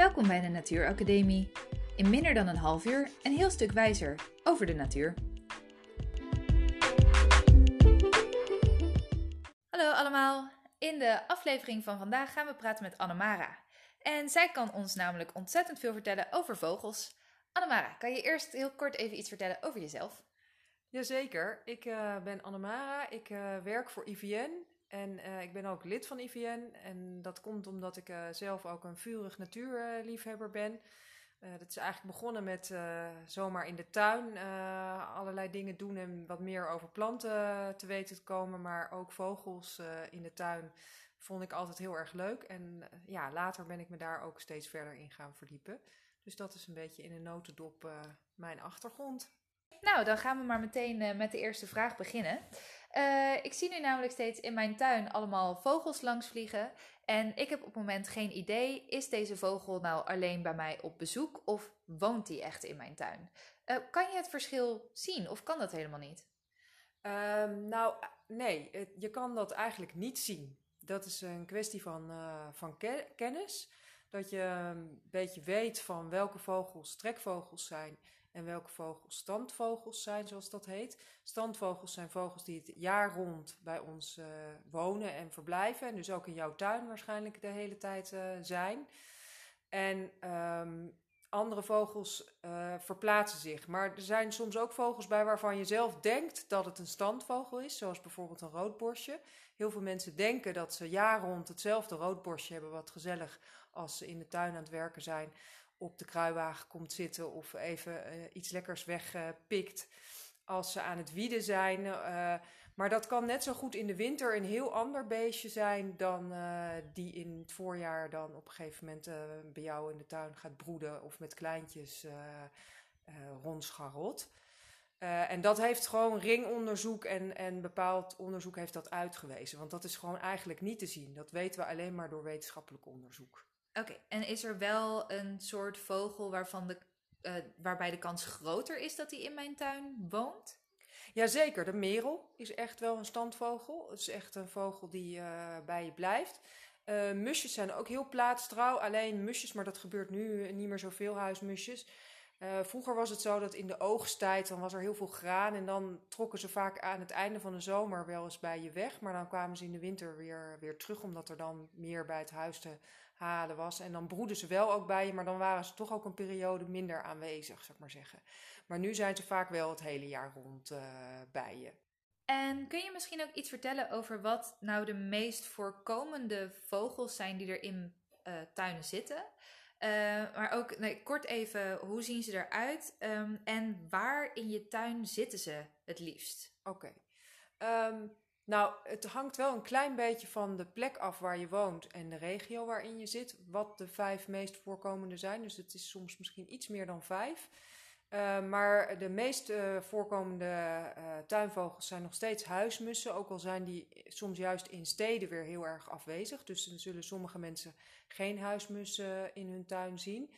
Welkom bij de Natuuracademie. In minder dan een half uur een heel stuk wijzer over de natuur. Hallo allemaal. In de aflevering van vandaag gaan we praten met Annemara. En zij kan ons namelijk ontzettend veel vertellen over vogels. Annemara, kan je eerst heel kort even iets vertellen over jezelf? Jazeker, ik uh, ben Annemara. Ik uh, werk voor IVN en uh, ik ben ook lid van IVN. En dat komt omdat ik zelf ook een vurig natuurliefhebber ben. dat is eigenlijk begonnen met zomaar in de tuin allerlei dingen doen en wat meer over planten te weten te komen. Maar ook vogels in de tuin vond ik altijd heel erg leuk. En ja, later ben ik me daar ook steeds verder in gaan verdiepen. Dus dat is een beetje in een notendop mijn achtergrond. Nou, dan gaan we maar meteen uh, met de eerste vraag beginnen. Uh, ik zie nu namelijk steeds in mijn tuin allemaal vogels langs vliegen. En ik heb op het moment geen idee, is deze vogel nou alleen bij mij op bezoek of woont die echt in mijn tuin? Uh, kan je het verschil zien of kan dat helemaal niet? Um, nou, nee, je kan dat eigenlijk niet zien. Dat is een kwestie van, van kennis. Dat je een beetje weet van welke vogels trekvogels zijn en welke vogels standvogels zijn, zoals dat heet. Standvogels zijn vogels die het jaar rond bij ons uh, wonen en verblijven. En dus ook in jouw tuin waarschijnlijk de hele tijd uh, zijn. En um, andere vogels uh, verplaatsen zich. Maar er zijn soms ook vogels bij waarvan je zelf denkt dat het een standvogel is, zoals bijvoorbeeld een roodborstje. Heel veel mensen denken dat ze jaar rond hetzelfde roodborstje hebben, wat gezellig als ze in de tuin aan het werken zijn op de kruiwagen komt zitten of even uh, iets lekkers wegpikt als ze aan het wieden zijn. Uh, maar dat kan net zo goed in de winter een heel ander beestje zijn dan die in het voorjaar dan op een gegeven moment bij jou in de tuin gaat broeden of met kleintjes rondscharrelt. en dat heeft gewoon ringonderzoek en, en bepaald onderzoek heeft dat uitgewezen. Want dat is gewoon eigenlijk niet te zien. Dat weten we alleen maar door wetenschappelijk onderzoek. Oké, en is er wel een soort vogel waarvan de, uh, waarbij de kans groter is dat hij in mijn tuin woont? Jazeker, de merel is echt wel een standvogel. Het is echt een vogel die uh, bij je blijft. Uh, musjes zijn ook heel plaatstrouw. Alleen musjes, maar dat gebeurt nu niet meer zoveel huismusjes. Uh, vroeger was het zo dat in de oogsttijd, dan was er heel veel graan. En dan trokken ze vaak aan het einde van de zomer wel eens bij je weg. Maar dan kwamen ze in de winter weer, weer terug, omdat er dan meer bij het huis te halen was. En dan broeden ze wel ook bij je, maar dan waren ze toch ook een periode minder aanwezig, zou ik maar zeggen. Maar nu zijn ze vaak wel het hele jaar rond uh, bij je. En kun je misschien ook iets vertellen over wat nou de meest voorkomende vogels zijn die er in uh, tuinen zitten? Uh, maar ook nee, kort even, hoe zien ze eruit um, en waar in je tuin zitten ze het liefst? Oké. Um, nou, het hangt wel een klein beetje van de plek af waar je woont en de regio waarin je zit, wat de vijf meest voorkomende zijn. Dus het is soms misschien iets meer dan vijf. Uh, maar de meest voorkomende uh, tuinvogels zijn nog steeds huismussen, ook al zijn die soms juist in steden weer heel erg afwezig. Dus dan zullen sommige mensen geen huismussen in hun tuin zien.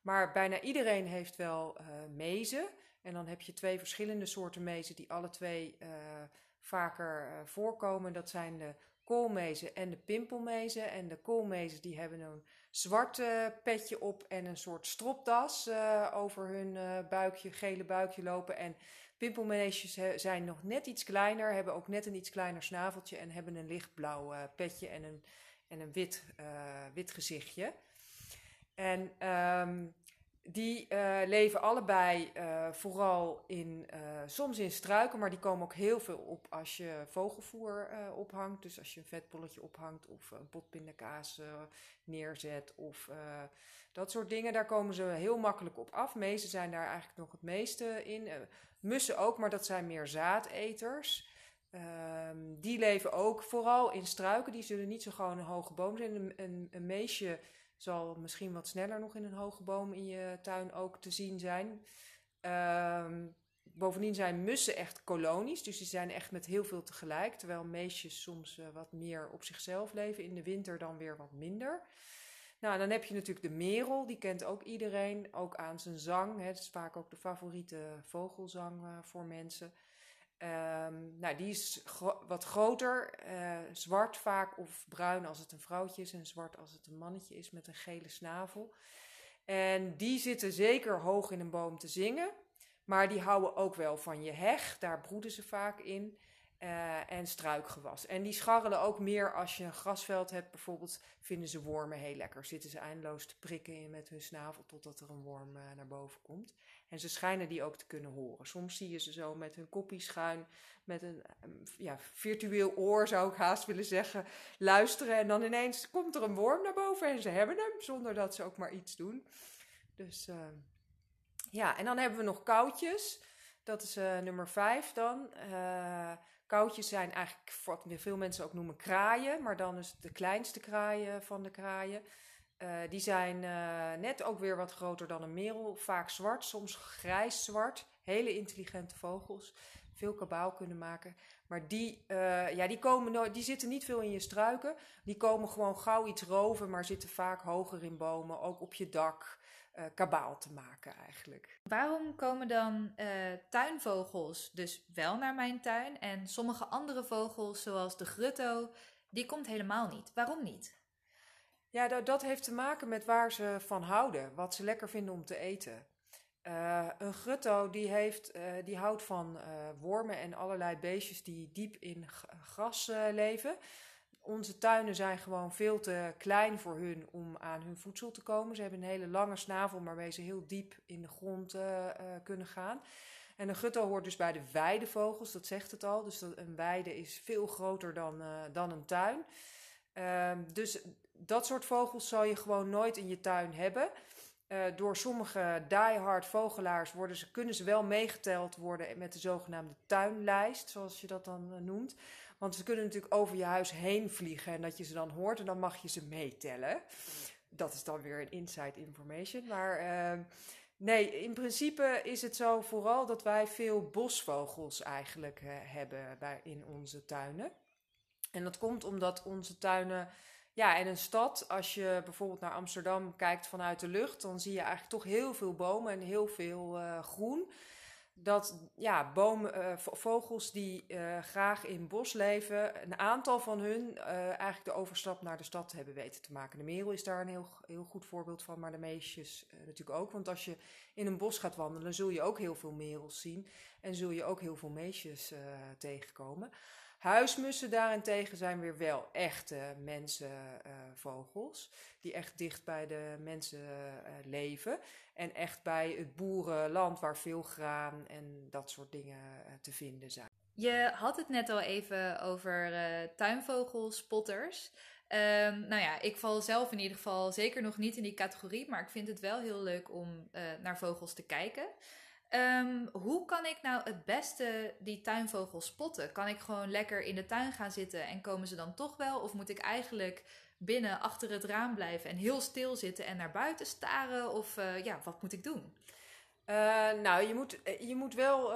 Maar bijna iedereen heeft wel mezen. En dan heb je twee verschillende soorten mezen die alle twee vaker voorkomen. Dat zijn de koolmezen en de pimpelmezen. En de koolmezen die hebben een zwart uh, petje op en een soort stropdas uh, over hun buikje, gele buikje lopen. En pimpelmeesjes zijn nog net iets kleiner, hebben ook net een iets kleiner snaveltje en hebben een lichtblauw petje en een, en een wit, wit gezichtje. En um, die uh, leven allebei uh, vooral in, uh, soms in struiken, maar die komen ook heel veel op als je vogelvoer ophangt. Dus als je een vetbolletje ophangt of een pot neerzet of dat soort dingen. Daar komen ze heel makkelijk op af. Meesten zijn daar eigenlijk nog het meeste in. mussen ook, maar dat zijn meer zaadeters. Ehm, die leven ook vooral in struiken. Die zullen niet zo gewoon een hoge boom zijn. Een, een, een meesje zal misschien wat sneller nog in een hoge boom in je tuin ook te zien zijn. Um, bovendien zijn mussen echt kolonies, dus die zijn echt met heel veel tegelijk. Terwijl meesjes soms uh, wat meer op zichzelf leven, in de winter dan weer wat minder. Nou, dan heb je natuurlijk de merel, die kent ook iedereen, ook aan zijn zang. Dat is vaak ook de favoriete vogelzang uh, voor mensen. Ehm, nou, die is wat groter, uh, zwart vaak of bruin als het een vrouwtje is en zwart als het een mannetje is met een gele snavel. En die zitten zeker hoog in een boom te zingen, maar die houden ook wel van je heg, daar broeden ze vaak in. Uh, en struikgewas. En die scharrelen ook meer als je een grasveld hebt. Bijvoorbeeld vinden ze wormen heel lekker. Zitten ze eindeloos te prikken met hun snavel totdat er een worm uh, naar boven komt. En ze schijnen die ook te kunnen horen. Soms zie je ze zo met hun koppie schuin, met een um, ja, virtueel oor zou ik haast willen zeggen, luisteren. En dan ineens komt er een worm naar boven en ze hebben hem, zonder dat ze ook maar iets doen. Dus uh, ja, en dan hebben we nog koudjes. Dat is uh, nummer vijf dan. Uh, koudjes zijn eigenlijk wat veel mensen ook noemen kraaien, maar dan is het de kleinste kraaien van de kraaien. Uh, die zijn uh, net ook weer wat groter dan een merel. Vaak zwart, soms grijs-zwart. Hele intelligente vogels. Veel kabaal kunnen maken. Maar die, uh, ja, die, komen nooit, die zitten niet veel in je struiken. Die komen gewoon gauw iets roven, maar zitten vaak hoger in bomen. Ook op je dak. kabaal te maken eigenlijk. Waarom komen dan tuinvogels dus wel naar mijn tuin en sommige andere vogels, zoals de grutto, die komt helemaal niet? Waarom niet? Ja, dat, dat heeft te maken met waar ze van houden, wat ze lekker vinden om te eten. Uh, een grutto die, heeft, uh, die houdt van uh, wormen en allerlei beestjes die diep in gras leven. Onze tuinen zijn gewoon veel te klein voor hun om aan hun voedsel te komen. Ze hebben een hele lange snavel waarmee ze heel diep in de grond kunnen gaan. En een gutto hoort dus bij de weidevogels, dat zegt het al. Dus een weide is veel groter dan, dan een tuin. Ehm, dus dat soort vogels zal je gewoon nooit in je tuin hebben. Uh, door sommige diehard vogelaars worden ze, kunnen ze wel meegeteld worden met de zogenaamde tuinlijst, zoals je dat dan uh, noemt. Want ze kunnen natuurlijk over je huis heen vliegen en dat je ze dan hoort en dan mag je ze meetellen. Dat is dan weer een inside information. Maar uh, nee, in principe is het zo vooral dat wij veel bosvogels eigenlijk hebben bij, in onze tuinen. En dat komt omdat onze tuinen ja, in een stad, als je bijvoorbeeld naar Amsterdam kijkt vanuit de lucht, dan zie je eigenlijk toch heel veel bomen en heel veel uh, groen. Dat ja, bomen, uh, vogels die uh, graag in bos leven, een aantal van hun eigenlijk de overstap naar de stad hebben weten te maken. De merel is daar een heel, heel goed voorbeeld van, maar de meisjes natuurlijk ook. Want als je in een bos gaat wandelen, zul je ook heel veel merels zien en zul je ook heel veel meisjes tegenkomen. Huismussen daarentegen zijn weer wel echte mensenvogels. Uh, die echt dicht bij de mensen uh, leven. En echt bij het boerenland waar veel graan en dat soort dingen uh, te vinden zijn. Je had het net al even over tuinvogelspotters. Um, nou ja, ik val zelf in ieder geval zeker nog niet in die categorie. Maar ik vind het wel heel leuk om naar vogels te kijken. Um, hoe kan ik nou het beste die tuinvogels spotten? Kan ik gewoon lekker in de tuin gaan zitten en komen ze dan toch wel? Of moet ik eigenlijk binnen achter het raam blijven en heel stil zitten en naar buiten staren? Of uh, ja, wat moet ik doen? Uh, nou, je moet, je moet wel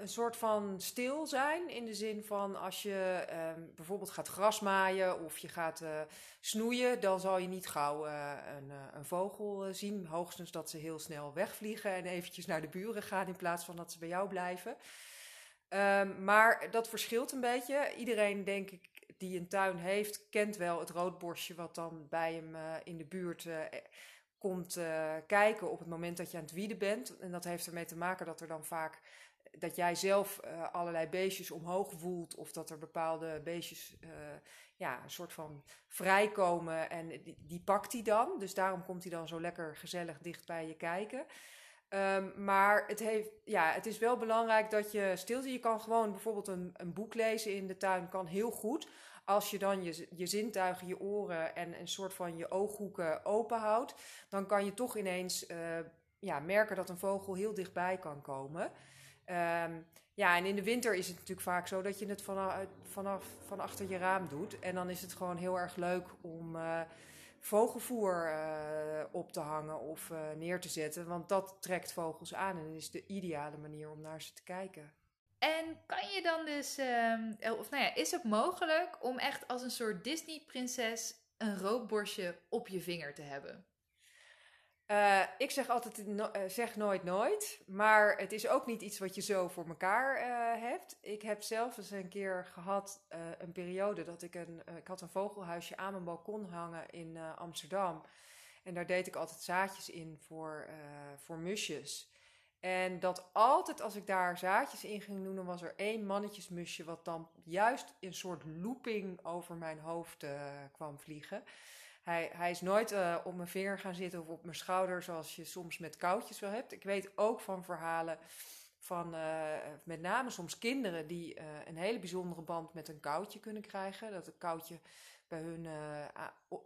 een soort van stil zijn. In de zin van als je um, bijvoorbeeld gaat grasmaaien of je gaat uh, snoeien, dan zal je niet gauw uh, een, uh, een, vogel zien. Hoogstens dat ze heel snel wegvliegen en eventjes naar de buren gaan in plaats van dat ze bij jou blijven. Um, maar dat verschilt een beetje. Iedereen, denk ik, die een tuin heeft, kent wel het roodborstje wat dan bij hem in de buurt komt kijken op het moment dat je aan het wieden bent. En dat heeft ermee te maken dat er dan vaak dat jij zelf uh, allerlei beestjes omhoog voelt of dat er bepaalde beestjes uh, ja, een soort van vrijkomen en die, die, pakt hij dan. Dus daarom komt hij dan zo lekker gezellig dicht bij je kijken. Um, maar het, heeft, ja, het is wel belangrijk dat je stilte. Je kan gewoon bijvoorbeeld een, een boek lezen in de tuin, kan heel goed. Als je dan je, je zintuigen, je oren en een soort van je ooghoeken open houdt, dan kan je toch ineens uh, ja, merken dat een vogel heel dichtbij kan komen. Um, ja, en in de winter is het natuurlijk vaak zo dat je het vanaf, vanaf van achter je raam doet. En dan is het gewoon heel erg leuk om uh, vogelvoer uh, op te hangen of uh, neer te zetten. Want dat trekt vogels aan en is de ideale manier om naar ze te kijken. En kan je dan dus, um, of nou ja, is het mogelijk om echt als een soort Disney-prinses een roodborstje op je vinger te hebben? Uh, ik zeg altijd, uh, zeg nooit nooit. Maar het is ook niet iets wat je zo voor elkaar uh, hebt. Ik heb zelf eens een keer gehad, een periode, dat ik een... ik had een vogelhuisje aan mijn balkon hangen in Amsterdam. En daar deed ik altijd zaadjes in voor, voor musjes. En dat altijd als ik daar zaadjes in ging doen, dan was er één mannetjesmusje... wat dan juist een soort looping over mijn hoofd kwam vliegen... Hij, hij is nooit uh, op mijn vinger gaan zitten of op mijn schouder, zoals je soms met koudjes wel hebt. Ik weet ook van verhalen van uh, met name soms kinderen die uh, een hele bijzondere band met een koudje kunnen krijgen. Dat het koudje bij hun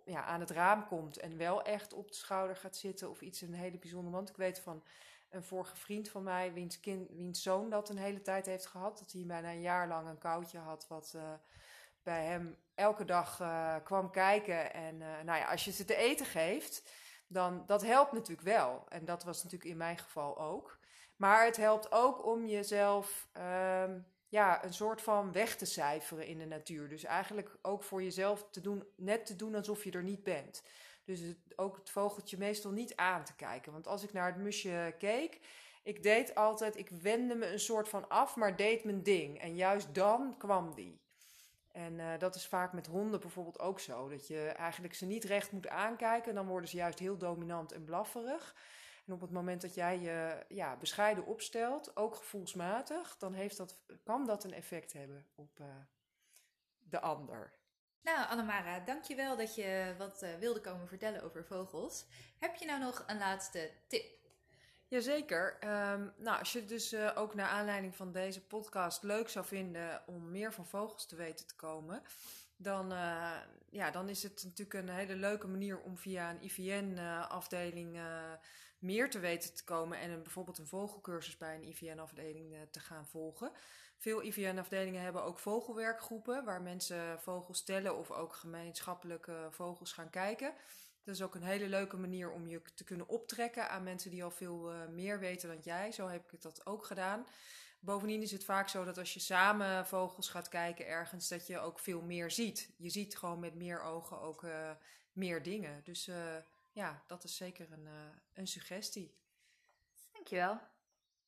ja, aan het raam komt en wel echt op de schouder gaat zitten of iets een hele bijzondere band. Ik weet van een vorige vriend van mij, wiens, kind, wiens zoon dat een hele tijd heeft gehad, dat hij bijna een jaar lang een koudje had wat bij hem elke dag uh, kwam kijken. En uh, nou ja, als je ze te eten geeft, dan dat helpt natuurlijk wel. En dat was natuurlijk in mijn geval ook. Maar het helpt ook om jezelf um, ja, een soort van weg te cijferen in de natuur. Dus eigenlijk ook voor jezelf te doen, net te doen alsof je er niet bent. Dus ook het vogeltje meestal niet aan te kijken. Want als ik naar het musje keek, ik deed altijd, ik wende me een soort van af, maar deed mijn ding. En juist dan kwam die. En uh, dat is vaak met honden bijvoorbeeld ook zo. Dat je eigenlijk ze niet recht moet aankijken. Dan worden ze juist heel dominant en blafferig. En op het moment dat jij je ja, bescheiden opstelt, ook gevoelsmatig, dan heeft dat, kan dat een effect hebben op uh, de ander. Nou, Annemara, dankjewel dat je wat uh, wilde komen vertellen over vogels. Heb je nou nog een laatste tip? Jazeker. Um, nou, als je dus uh, ook naar aanleiding van deze podcast leuk zou vinden om meer van vogels te weten te komen, dan, uh, ja, dan is het natuurlijk een hele leuke manier om via een IVN-afdeling uh, meer te weten te komen en een, bijvoorbeeld een vogelcursus bij een IVN-afdeling te gaan volgen. Veel IVN-afdelingen hebben ook vogelwerkgroepen waar mensen vogels tellen of ook gemeenschappelijke vogels gaan kijken. Dat is ook een hele leuke manier om je te kunnen optrekken aan mensen die al veel uh, meer weten dan jij. Zo heb ik dat ook gedaan. Bovendien is het vaak zo dat als je samen vogels gaat kijken ergens, dat je ook veel meer ziet. Je ziet gewoon met meer ogen ook uh, meer dingen. Dus uh, ja, dat is zeker een, een suggestie. Dankjewel.